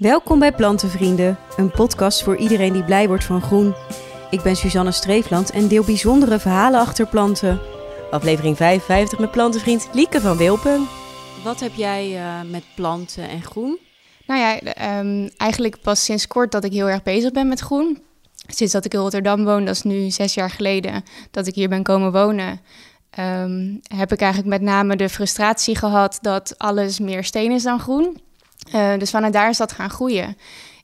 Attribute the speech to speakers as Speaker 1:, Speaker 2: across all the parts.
Speaker 1: Welkom bij Plantenvrienden, een podcast voor iedereen die blij wordt van groen. Ik ben Suzanne Streefland en deel bijzondere verhalen achter planten.
Speaker 2: Aflevering 55 met plantenvriend Lieke van Wilpen.
Speaker 1: Wat heb jij uh, met planten en groen?
Speaker 3: Nou ja, um, eigenlijk pas sinds kort dat ik heel erg bezig ben met groen. Sinds dat ik in Rotterdam woon, dat is nu zes jaar geleden dat ik hier ben komen wonen, um, heb ik eigenlijk met name de frustratie gehad dat alles meer steen is dan groen. Uh, dus vanuit daar is dat gaan groeien.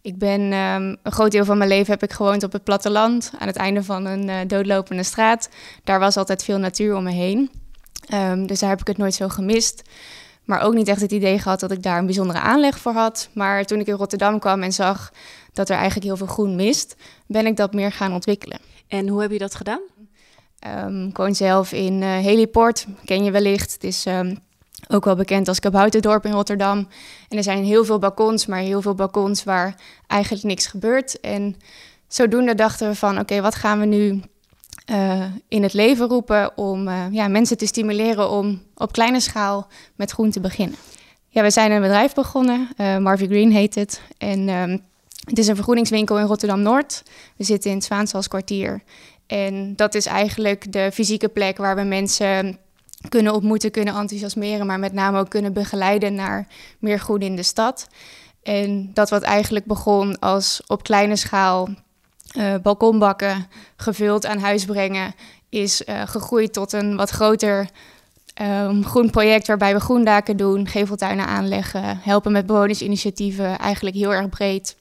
Speaker 3: Ik ben um, een groot deel van mijn leven heb ik gewoond op het platteland, aan het einde van een uh, doodlopende straat. Daar was altijd veel natuur om me heen. Um, dus daar heb ik het nooit zo gemist. Maar ook niet echt het idee gehad dat ik daar een bijzondere aanleg voor had. Maar toen ik in Rotterdam kwam en zag dat er eigenlijk heel veel groen mist, ben ik dat meer gaan ontwikkelen.
Speaker 1: En hoe heb je dat gedaan?
Speaker 3: Um, ik woon zelf in uh, Heliport, ken je wellicht. Het is um, ook wel bekend als Kabouterdorp in Rotterdam. En er zijn heel veel balkons, maar heel veel balkons waar eigenlijk niks gebeurt. En zodoende dachten we van, oké, wat gaan we nu uh, in het leven roepen om uh, ja, mensen te stimuleren om op kleine schaal met groen te beginnen. Ja, we zijn een bedrijf begonnen, uh, Marvie Green heet het. En um, het is een vergroeningswinkel in Rotterdam-Noord. We zitten in het Zwaansalskwartier. En dat is eigenlijk de fysieke plek waar we mensen kunnen ontmoeten, kunnen enthousiasmeren, maar met name ook kunnen begeleiden naar meer groen in de stad. En dat wat eigenlijk begon als op kleine schaal uh, balkonbakken gevuld aan huis brengen, is uh, gegroeid tot een wat groter um, groen project waarbij we groendaken doen, geveltuinen aanleggen, helpen met bewonersinitiatieven, eigenlijk heel erg breed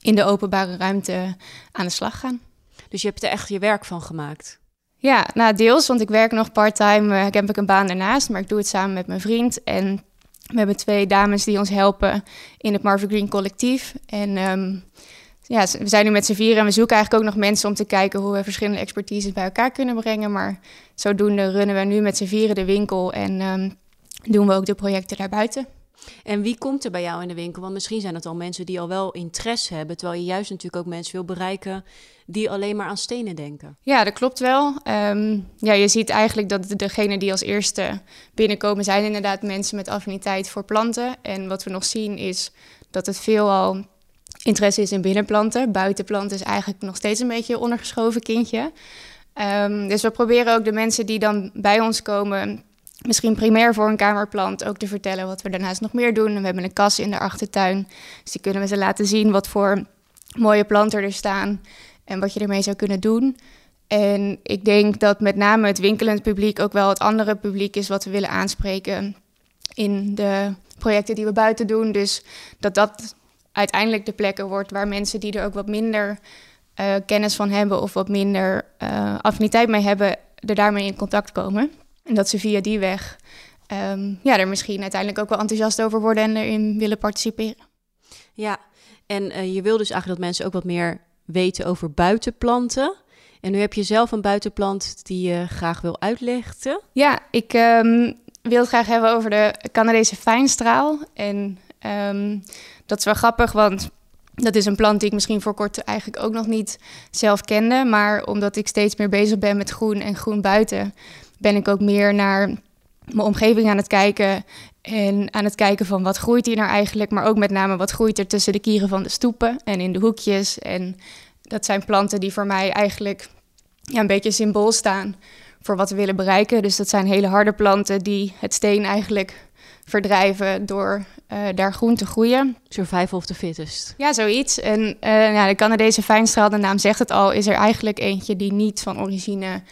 Speaker 3: in de openbare ruimte aan de slag gaan.
Speaker 1: Dus je hebt er echt je werk van gemaakt?
Speaker 3: Ja, nou deels, want ik werk nog part-time. Uh, heb ik een baan ernaast, maar ik doe het samen met mijn vriend. En we hebben twee dames die ons helpen in het Marvin Green collectief. En um, ja, we zijn nu met z'n vieren en we zoeken eigenlijk ook nog mensen om te kijken hoe we verschillende expertises bij elkaar kunnen brengen. Maar zodoende runnen we nu met z'n vieren de winkel en um, doen we ook de projecten daarbuiten.
Speaker 1: En wie komt er bij jou in de winkel? Want misschien zijn het al mensen die al wel interesse hebben, terwijl je juist natuurlijk ook mensen wil bereiken die alleen maar aan stenen denken.
Speaker 3: Ja, dat klopt wel. Um, ja, je ziet eigenlijk dat degenen die als eerste binnenkomen zijn inderdaad mensen met affiniteit voor planten. En wat we nog zien is dat het veelal interesse is in binnenplanten. Buitenplanten is eigenlijk nog steeds een beetje een ondergeschoven kindje. Um, dus we proberen ook de mensen die dan bij ons komen misschien primair voor een kamerplant ook te vertellen wat we daarnaast nog meer doen. We hebben een kas in de achtertuin, dus die kunnen we ze laten zien wat voor mooie planten er staan en wat je ermee zou kunnen doen. En ik denk dat met name het winkelend publiek ook wel het andere publiek is wat we willen aanspreken in de projecten die we buiten doen. Dus dat dat uiteindelijk de plekken wordt waar mensen die er ook wat minder uh, kennis van hebben of wat minder uh, affiniteit mee hebben, er daarmee in contact komen. En dat ze via die weg um, ja, er misschien uiteindelijk ook wel enthousiast over worden en erin willen participeren.
Speaker 1: Ja, en uh, je wil dus eigenlijk dat mensen ook wat meer weten over buitenplanten. En nu heb je zelf een buitenplant die je graag wil uitlichten.
Speaker 3: Ja, ik um, wil het graag hebben over de Canadese fijnstraal. En um, dat is wel grappig, want dat is een plant die ik misschien voor kort eigenlijk ook nog niet zelf kende. Maar omdat ik steeds meer bezig ben met groen en groen buiten, ben ik ook meer naar mijn omgeving aan het kijken. En aan het kijken van wat groeit hier nou eigenlijk, maar ook met name wat groeit er tussen de kieren van de stoepen en in de hoekjes. En dat zijn planten die voor mij eigenlijk ja, een beetje symbool staan voor wat we willen bereiken. Dus dat zijn hele harde planten die het steen eigenlijk verdrijven door uh, daar groen te groeien.
Speaker 1: Survival of the fittest.
Speaker 3: Ja, zoiets. En uh, ja, de Canadese fijnstraal, de naam zegt het al, is er eigenlijk eentje die niet van origine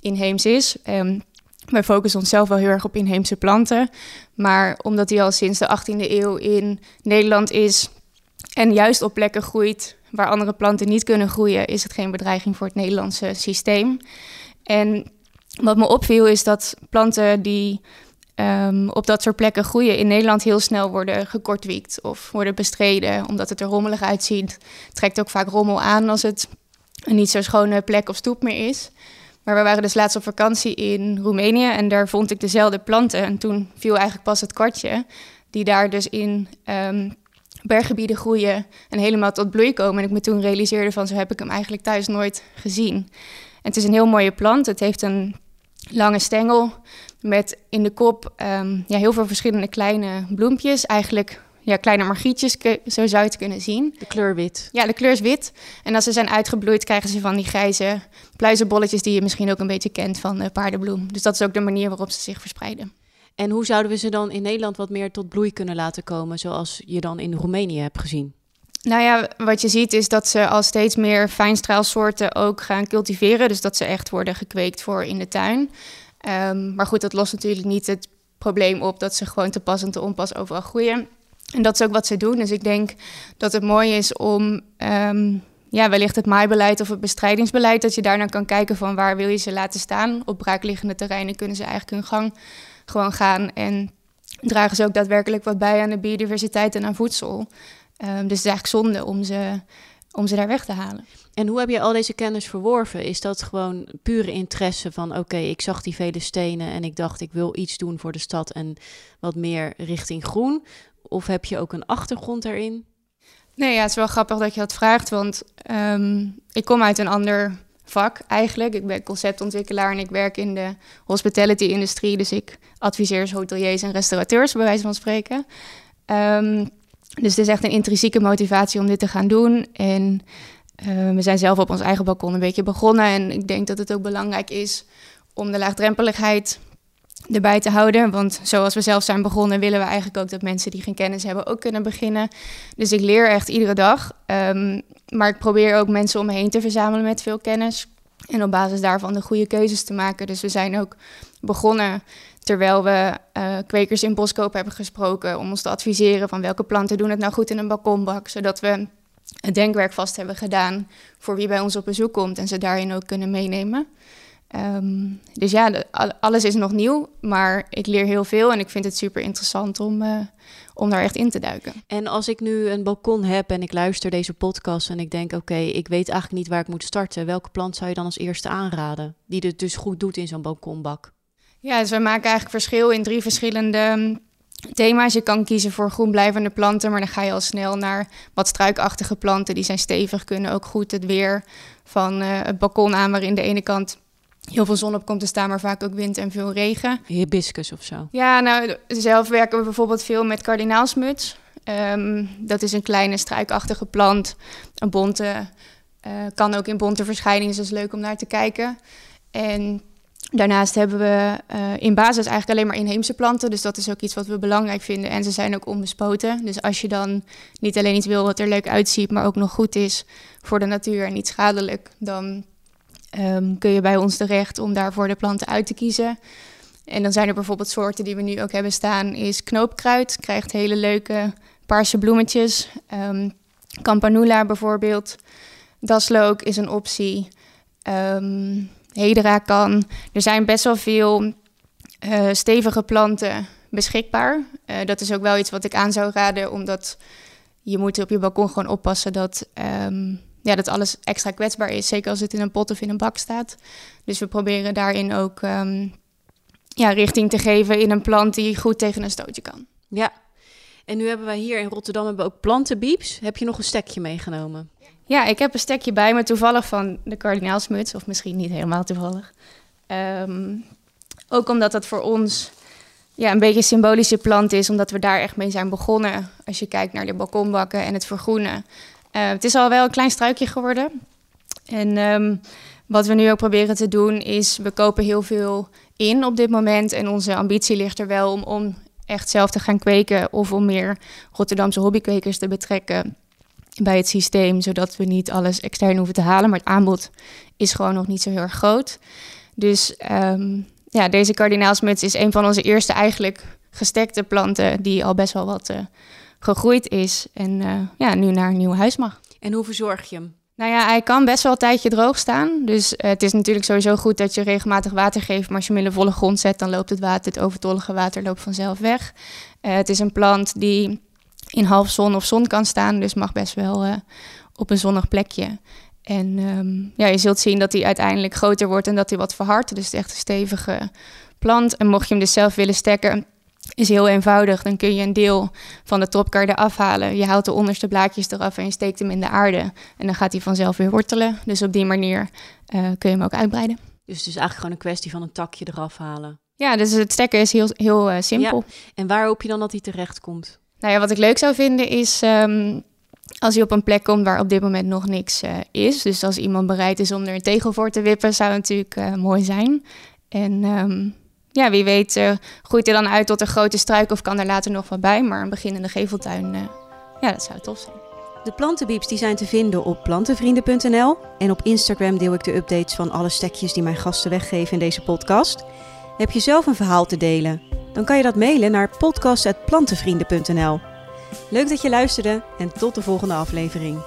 Speaker 3: inheems is. Um, wij focussen onszelf wel heel erg op inheemse planten. Maar omdat die al sinds de 18e eeuw in Nederland is en juist op plekken groeit waar andere planten niet kunnen groeien, is het geen bedreiging voor het Nederlandse systeem. En wat me opviel is dat planten die um, op dat soort plekken groeien in Nederland heel snel worden gekortwiekt of worden bestreden omdat het er rommelig uitziet. Trekt ook vaak rommel aan als het een niet zo schone plek of stoep meer is. Maar we waren dus laatst op vakantie in Roemenië en daar vond ik dezelfde planten. En toen viel eigenlijk pas het kwartje, die daar dus in um, berggebieden groeien en helemaal tot bloei komen. En ik me toen realiseerde van, zo heb ik hem eigenlijk thuis nooit gezien. En het is een heel mooie plant. Het heeft een lange stengel met in de kop um, ja, heel veel verschillende kleine bloempjes. Eigenlijk ja, kleine margrietjes, zo zou je het kunnen zien.
Speaker 1: De kleur wit.
Speaker 3: Ja, de kleur is wit. En als ze zijn uitgebloeid, krijgen ze van die grijze pluizenbolletjes die je misschien ook een beetje kent van de paardenbloem. Dus dat is ook de manier waarop ze zich verspreiden.
Speaker 1: En hoe zouden we ze dan in Nederland wat meer tot bloei kunnen laten komen, zoals je dan in Roemenië hebt gezien?
Speaker 3: Nou ja, wat je ziet is dat ze al steeds meer fijnstraalsoorten ook gaan cultiveren. Dus dat ze echt worden gekweekt voor in de tuin. Ehm, maar goed, dat lost natuurlijk niet het probleem op dat ze gewoon te pas en te onpas overal groeien. En dat is ook wat ze doen. Dus ik denk dat het mooi is om ehm, ja, wellicht het maaibeleid of het bestrijdingsbeleid, dat je daarnaar kan kijken van waar wil je ze laten staan. Op braakliggende terreinen kunnen ze eigenlijk hun gang gewoon gaan. En dragen ze ook daadwerkelijk wat bij aan de biodiversiteit en aan voedsel. Um, dus het is eigenlijk zonde om ze, om ze daar weg te halen.
Speaker 1: En hoe heb je al deze kennis verworven? Is dat gewoon pure interesse van oké, ik zag die vele stenen en ik dacht ik wil iets doen voor de stad en wat meer richting groen? Of heb je ook een achtergrond daarin?
Speaker 3: Nee, ja, het is wel grappig dat je dat vraagt, want um, ik kom uit een ander vak eigenlijk. Ik ben conceptontwikkelaar en ik werk in de hospitality-industrie. Dus ik adviseer hoteliers en restaurateurs, bij wijze van spreken. Um, dus het is echt een intrinsieke motivatie om dit te gaan doen. En uh, we zijn zelf op ons eigen balkon een beetje begonnen. En ik denk dat het ook belangrijk is om de laagdrempeligheid erbij te houden. Want zoals we zelf zijn begonnen, willen we eigenlijk ook dat mensen die geen kennis hebben ook kunnen beginnen. Dus ik leer echt iedere dag. Um, maar ik probeer ook mensen om me heen te verzamelen met veel kennis. En op basis daarvan de goede keuzes te maken. Dus we zijn ook begonnen terwijl we uh, kwekers in Boskoop hebben gesproken om ons te adviseren van welke planten doen het nou goed in een balkonbak, zodat we het denkwerk vast hebben gedaan voor wie bij ons op bezoek komt en ze daarin ook kunnen meenemen. Um, dus ja, alles is nog nieuw, maar ik leer heel veel en ik vind het super interessant om, uh, om daar echt in te duiken.
Speaker 1: En als ik nu een balkon heb en ik luister deze podcast en ik denk, oké, ik weet eigenlijk niet waar ik moet starten, welke plant zou je dan als eerste aanraden die het dus goed doet in zo'n balkonbak?
Speaker 3: Ja, dus we maken eigenlijk verschil in drie verschillende mm, thema's. Je kan kiezen voor groenblijvende planten, maar dan ga je al snel naar wat struikachtige planten. Die zijn stevig, kunnen ook goed het weer van uh, het balkon aan, waarin de ene kant heel veel zon op komt te staan, maar vaak ook wind en veel regen.
Speaker 1: Hibiscus of zo?
Speaker 3: Ja, nou, zelf werken we bijvoorbeeld veel met kardinaalsmuts. Um, dat is een kleine struikachtige plant, een bonte, uh, kan ook in bonte verschijningen, dus dat is leuk om naar te kijken. En Daarnaast hebben we uh, in basis eigenlijk alleen maar inheemse planten. Dus dat is ook iets wat we belangrijk vinden. En ze zijn ook onbespoten. Dus als je dan niet alleen iets wil wat er leuk uitziet, maar ook nog goed is voor de natuur en niet schadelijk, dan um, kun je bij ons terecht om daarvoor de planten uit te kiezen. En dan zijn er bijvoorbeeld soorten die we nu ook hebben staan, is knoopkruid. Krijgt hele leuke paarse bloemetjes. Um, Campanula bijvoorbeeld. Daslook is een optie. Um, Hedera kan. Er zijn best wel veel uh, stevige planten beschikbaar. Uh, dat is ook wel iets wat ik aan zou raden, omdat je moet op je balkon gewoon oppassen dat, ja, dat alles extra kwetsbaar is. Zeker als het in een pot of in een bak staat. Dus we proberen daarin ook um, ja, richting te geven in een plant die goed tegen een stootje kan.
Speaker 1: Ja, en nu hebben wij hier in Rotterdam hebben we ook plantenbieps. Heb je nog een stekje meegenomen?
Speaker 3: Ja, ik heb een stekje bij me, toevallig van de kardinaalsmuts, of misschien niet helemaal toevallig. Um, ook omdat dat voor ons ja, een beetje een symbolische plant is, omdat we daar echt mee zijn begonnen. Als je kijkt naar de balkonbakken en het vergroenen. Uh, het is al wel een klein struikje geworden. En um, wat we nu ook proberen te doen, is we kopen heel veel in op dit moment. En onze ambitie ligt er wel om, om echt zelf te gaan kweken of om meer Rotterdamse hobbykwekers te betrekken bij het systeem, zodat we niet alles extern hoeven te halen. Maar het aanbod is gewoon nog niet zo heel erg groot. Dus um, ja, deze kardinaalsmuts is een van onze eerste eigenlijk gestekte planten die al best wel wat uh, gegroeid is en uh, ja, nu naar een nieuw huis mag.
Speaker 1: En hoe verzorg je hem?
Speaker 3: Nou ja, hij kan best wel een tijdje droog staan. Dus uh, het is natuurlijk sowieso goed dat je regelmatig water geeft. Maar als je hem in de volle grond zet, dan loopt het water, het overtollige water loopt vanzelf weg. het is een plant die in half zon of zon kan staan. Dus mag best wel op een zonnig plekje. En um, ja, je zult zien dat hij uiteindelijk groter wordt en dat hij wat verhardt. Dus het is echt een stevige plant. En mocht je hem dus zelf willen stekken, is heel eenvoudig. Dan kun je een deel van de topkar afhalen. Je haalt de onderste blaadjes eraf en je steekt hem in de aarde. En dan gaat hij vanzelf weer wortelen. Dus op die manier uh, kun je hem ook uitbreiden.
Speaker 1: Dus het is eigenlijk gewoon een kwestie van een takje eraf halen.
Speaker 3: Ja, dus het stekken is heel, heel uh, simpel.
Speaker 1: Ja. En waar hoop je dan dat hij terecht komt?
Speaker 3: Nou ja, wat ik leuk zou vinden is ehm, als je op een plek komt waar op dit moment nog niks uh, is. Dus als iemand bereid is om er een tegel voor te wippen, zou natuurlijk uh, mooi zijn. En um, ja, wie weet uh, groeit hij dan uit tot een grote struik of kan er later nog wat bij. Maar een beginnende geveltuin, ja, dat zou tof zijn.
Speaker 1: De plantenbieps die zijn te vinden op plantenvrienden.nl. En op Instagram deel ik de updates van alle stekjes die mijn gasten weggeven in deze podcast. Heb je zelf een verhaal te delen? Dan kan je dat mailen naar podcast.plantenvrienden.nl. Leuk dat je luisterde en tot de volgende aflevering.